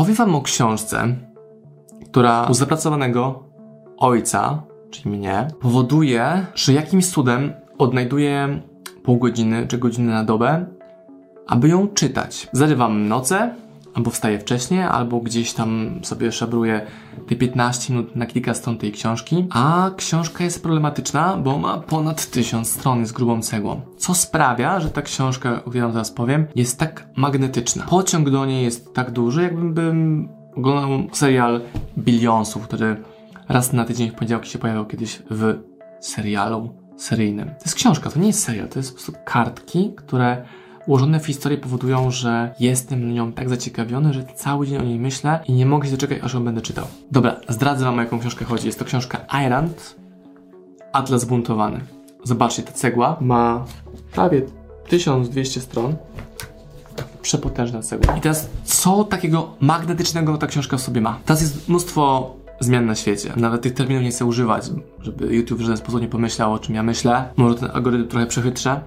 Powiem wam o książce, która u zapracowanego ojca, czyli mnie, powoduje, że jakimś cudem odnajduję pół godziny czy godziny na dobę, aby ją czytać. Zarywam noce, albo wstaję wcześniej, albo gdzieś tam sobie szabruję te 15 minut na kilka stron tej książki. A książka jest problematyczna, bo ma ponad 1000 stron z grubą cegłą. Co sprawia, że ta książka, o której wam powiem, jest tak magnetyczna. Pociąg do niej jest tak duży, jakbym oglądał serial Billionsów, który raz na tydzień w poniedziałki się pojawiał kiedyś w serialu seryjnym. To jest książka, to nie jest serial, to jest po prostu kartki, które ułożone w historii powodują, że jestem nią tak zaciekawiony, że cały dzień o niej myślę i nie mogę się doczekać, aż ją będę czytał. Dobra, zdradzę wam o jaką książkę chodzi. Jest to książka Irant, Atlas Buntowany. Zobaczcie, ta cegła ma prawie 1200 stron. Przepotężna cegła. I teraz, co takiego magnetycznego ta książka w sobie ma? Teraz jest mnóstwo zmian na świecie. Nawet tych terminów nie chcę używać, żeby YouTube w żaden sposób nie pomyślał, o czym ja myślę. Może ten algorytm trochę przechytrze.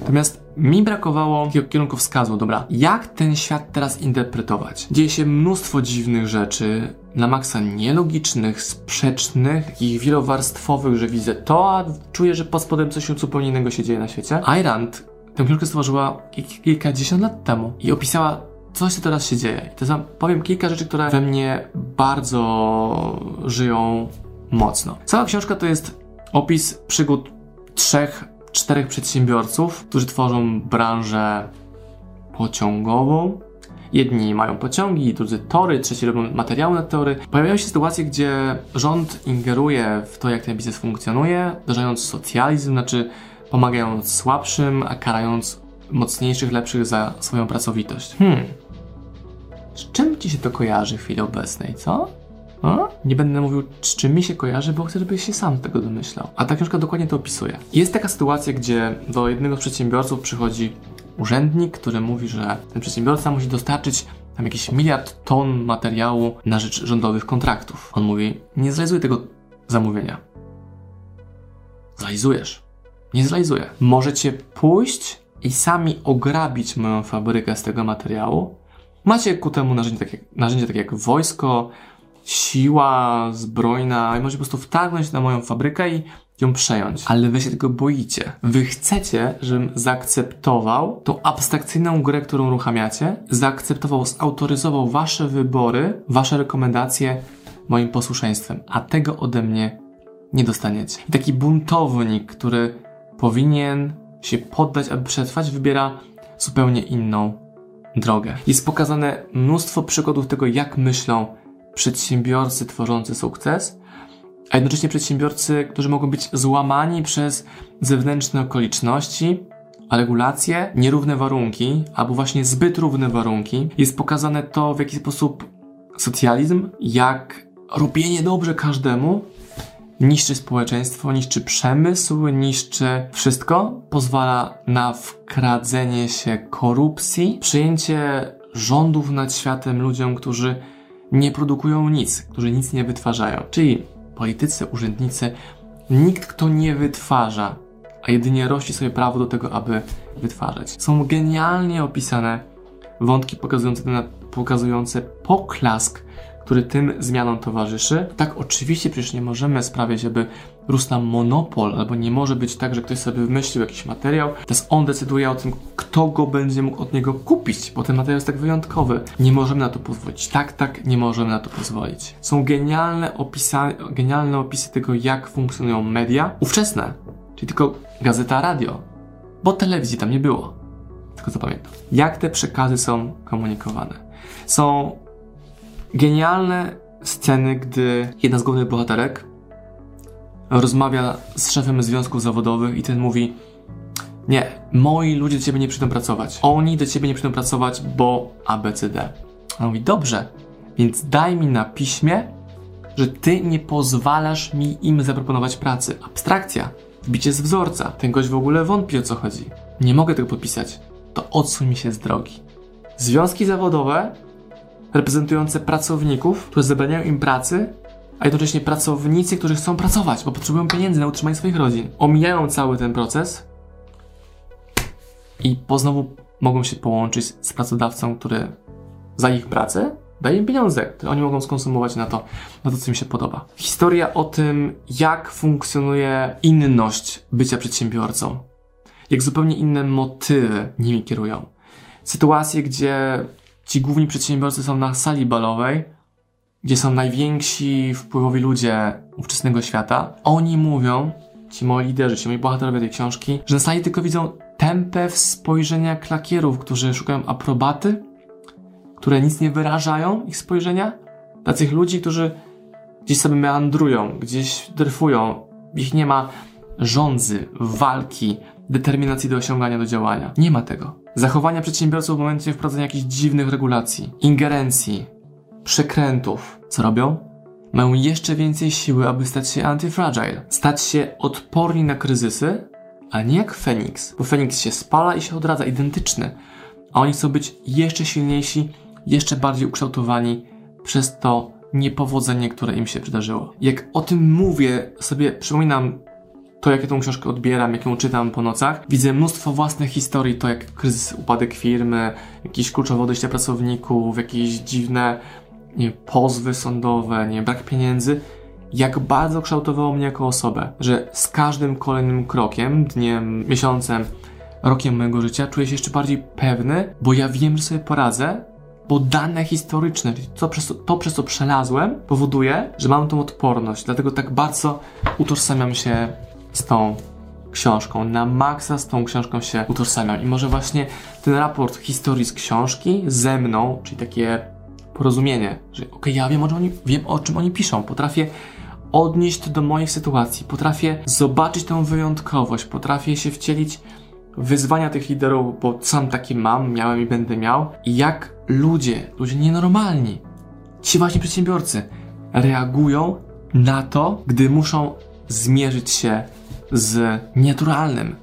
Natomiast mi brakowało takiego kierunkowskazu, dobra, jak ten świat teraz interpretować? Dzieje się mnóstwo dziwnych rzeczy, na maksa nielogicznych, sprzecznych i wielowarstwowych, że widzę to, a czuję, że pod spodem coś zupełnie innego się dzieje na świecie. Irand tę książkę stworzyła kilkadziesiąt lat temu i opisała coś, co teraz się dzieje. I teraz powiem kilka rzeczy, które we mnie bardzo żyją mocno. Cała książka to jest opis przygód trzech czterech przedsiębiorców, którzy tworzą branżę pociągową. Jedni mają pociągi, drudzy tory, trzeci robią materiały na tory. Pojawiają się sytuacje, gdzie rząd ingeruje w to, jak ten biznes funkcjonuje, wdrażając socjalizm, znaczy pomagając słabszym, a karając mocniejszych, lepszych za swoją pracowitość. Hmm. Z czym ci się to kojarzy w chwili obecnej, co? A? Nie będę mówił, z czym mi się kojarzy, bo chcę, żebyś się sam tego domyślał. A ta książka dokładnie to opisuje. Jest taka sytuacja, gdzie do jednego z przedsiębiorców przychodzi urzędnik, który mówi, że ten przedsiębiorca musi dostarczyć tam jakiś miliard ton materiału na rzecz rządowych kontraktów. On mówi, nie zrealizuję tego zamówienia. Zrealizujesz. Nie zrealizuję. Możecie pójść i sami ograbić moją fabrykę z tego materiału. Macie ku temu narzędzie takie, narzędzie takie jak wojsko, siła zbrojna i może po prostu wtargnąć na moją fabrykę i ją przejąć. Ale wy się tego boicie. Wy chcecie, żebym zaakceptował tą abstrakcyjną grę, którą uruchamiacie, zaakceptował, zautoryzował wasze wybory, wasze rekomendacje moim posłuszeństwem, a tego ode mnie nie dostaniecie. I taki buntownik, który powinien się poddać, aby przetrwać, wybiera zupełnie inną drogę. Jest pokazane mnóstwo przykładów tego, jak myślą przedsiębiorcy tworzący sukces, a jednocześnie przedsiębiorcy, którzy mogą być złamani przez zewnętrzne okoliczności, regulacje, nierówne warunki, albo właśnie zbyt równe warunki. Jest pokazane to, w jaki sposób socjalizm, jak robienie dobrze każdemu, niszczy społeczeństwo, niszczy przemysł, niszczy wszystko, pozwala na wkradzenie się korupcji, przyjęcie rządów nad światem ludziom, którzy nie produkują nic, którzy nic nie wytwarzają. Czyli politycy, urzędnicy, nikt, kto nie wytwarza, a jedynie rości sobie prawo do tego, aby wytwarzać. Są genialnie opisane wątki pokazujące, pokazujące poklask który tym zmianom towarzyszy. Tak, oczywiście przecież nie możemy sprawiać, żeby rósł nam monopol, albo nie może być tak, że ktoś sobie wymyślił jakiś materiał, teraz on decyduje o tym, kto go będzie mógł od niego kupić, bo ten materiał jest tak wyjątkowy. Nie możemy na to pozwolić. Tak, tak, nie możemy na to pozwolić. Są genialne, opisa genialne opisy tego, jak funkcjonują media ówczesne, czyli tylko gazeta, radio, bo telewizji tam nie było. Tylko zapamiętam. Jak te przekazy są komunikowane. Są genialne sceny, gdy jedna z głównych bohaterek rozmawia z szefem związków zawodowych i ten mówi nie, moi ludzie do ciebie nie przyjdą pracować. Oni do ciebie nie przyjdą pracować, bo ABCD. A on mówi, dobrze, więc daj mi na piśmie, że ty nie pozwalasz mi im zaproponować pracy. Abstrakcja, wbicie z wzorca. Ten gość w ogóle wątpi o co chodzi. Nie mogę tego podpisać. To odsuń mi się z drogi. Związki zawodowe reprezentujące pracowników, które zabraniają im pracy, a jednocześnie pracownicy, którzy chcą pracować, bo potrzebują pieniędzy na utrzymanie swoich rodzin. Omijają cały ten proces i po znowu mogą się połączyć z pracodawcą, który za ich pracę daje im pieniądze, które oni mogą skonsumować na to, na to, co im się podoba. Historia o tym, jak funkcjonuje inność bycia przedsiębiorcą. Jak zupełnie inne motywy nimi kierują. Sytuacje, gdzie ci główni przedsiębiorcy są na sali balowej, gdzie są najwięksi wpływowi ludzie ówczesnego świata. Oni mówią, ci moi liderzy, ci moi bohaterowie tej książki, że na sali tylko widzą tempę w spojrzenia klakierów, którzy szukają aprobaty, które nic nie wyrażają ich spojrzenia, takich ludzi, którzy gdzieś sobie meandrują, gdzieś dryfują, ich nie ma rządzy, walki, determinacji do osiągania, do działania. Nie ma tego. Zachowania przedsiębiorców w momencie wprowadzenia jakichś dziwnych regulacji, ingerencji, przekrętów. Co robią? Mają jeszcze więcej siły, aby stać się antifragile, stać się odporni na kryzysy, a nie jak Feniks, bo Feniks się spala i się odradza, identyczny, a oni chcą być jeszcze silniejsi, jeszcze bardziej ukształtowani przez to niepowodzenie, które im się przydarzyło. Jak o tym mówię, sobie przypominam to, jak ja tą książkę odbieram, jak ją czytam po nocach, widzę mnóstwo własnych historii, to jak kryzys, upadek firmy, jakieś kluczowe odejścia pracowników, jakieś dziwne nie, pozwy sądowe, nie, brak pieniędzy, jak bardzo kształtowało mnie jako osobę, że z każdym kolejnym krokiem, dniem, miesiącem, rokiem mojego życia czuję się jeszcze bardziej pewny, bo ja wiem, że sobie poradzę, bo dane historyczne, to przez, to, przez co przelazłem, powoduje, że mam tą odporność. Dlatego tak bardzo utożsamiam się z tą książką. Na maksa z tą książką się utożsamiam. I może właśnie ten raport historii z książki ze mną, czyli takie porozumienie, że okej, okay, ja wiem o, czym oni, wiem o czym oni piszą, potrafię odnieść to do moich sytuacji, potrafię zobaczyć tę wyjątkowość, potrafię się wcielić wyzwania tych liderów, bo sam taki mam, miałem i będę miał, i jak ludzie, ludzie nienormalni, ci właśnie przedsiębiorcy, reagują na to, gdy muszą zmierzyć się z nienaturalnym,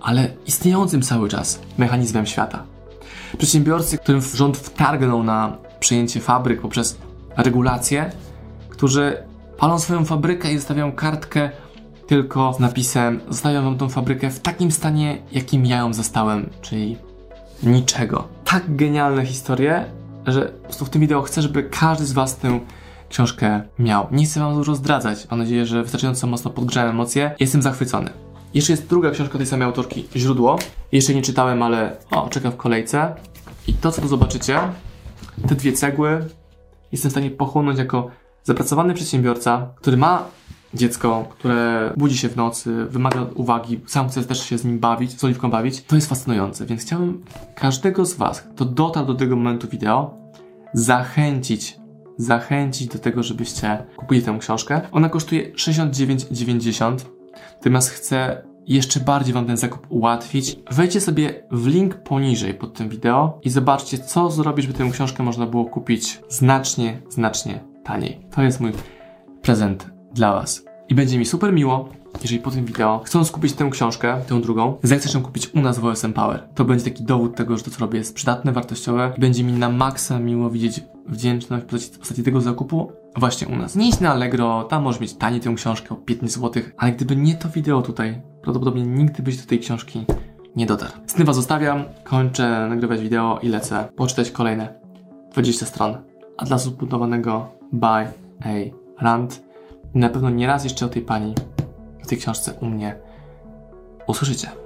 ale istniejącym cały czas mechanizmem świata. Przedsiębiorcy, którym rząd wtargnął na przejęcie fabryk poprzez regulacje, którzy palą swoją fabrykę i zostawiają kartkę tylko z napisem zostawiam wam tą fabrykę w takim stanie, jakim ja ją zastałem, czyli niczego. Tak genialne historie, że po prostu w tym wideo chcę, żeby każdy z was tę książkę miał. Nie chcę wam dużo zdradzać. Mam nadzieję, że wystarczająco mocno podgrzałem emocje. Jestem zachwycony. Jeszcze jest druga książka tej samej autorki, Źródło. Jeszcze nie czytałem, ale o, czekam w kolejce. I to, co tu zobaczycie, te dwie cegły jestem w stanie pochłonąć jako zapracowany przedsiębiorca, który ma dziecko, które budzi się w nocy, wymaga uwagi, sam chce też się z nim bawić, z oliwką bawić. To jest fascynujące, więc chciałbym każdego z Was, kto dotarł do tego momentu wideo, zachęcić, zachęcić do tego, żebyście kupili tę książkę. Ona kosztuje 69,90, natomiast chcę jeszcze bardziej Wam ten zakup ułatwić, wejdźcie sobie w link poniżej pod tym wideo i zobaczcie, co zrobić, by tę książkę można było kupić znacznie, znacznie taniej. To jest mój prezent dla Was. I będzie mi super miło, jeżeli po tym wideo, chcąc kupić tę książkę, tę drugą, zechcesz ją kupić u nas w OSM Power. To będzie taki dowód tego, że to, co robię, jest przydatne, wartościowe i będzie mi na maksa miło widzieć wdzięczność w postaci, w tego zakupu właśnie u nas. Nie idź na Allegro, tam możesz mieć taniej tę książkę o 15 zł, ale gdyby nie to wideo tutaj, prawdopodobnie nigdy byś do tej książki nie dotarł. Z tym was zostawiam, kończę nagrywać wideo i lecę poczytać kolejne 20 stron. Atlasu zbudowanego by A. Rand. Na pewno nie raz jeszcze o tej pani, o tej książce u mnie usłyszycie.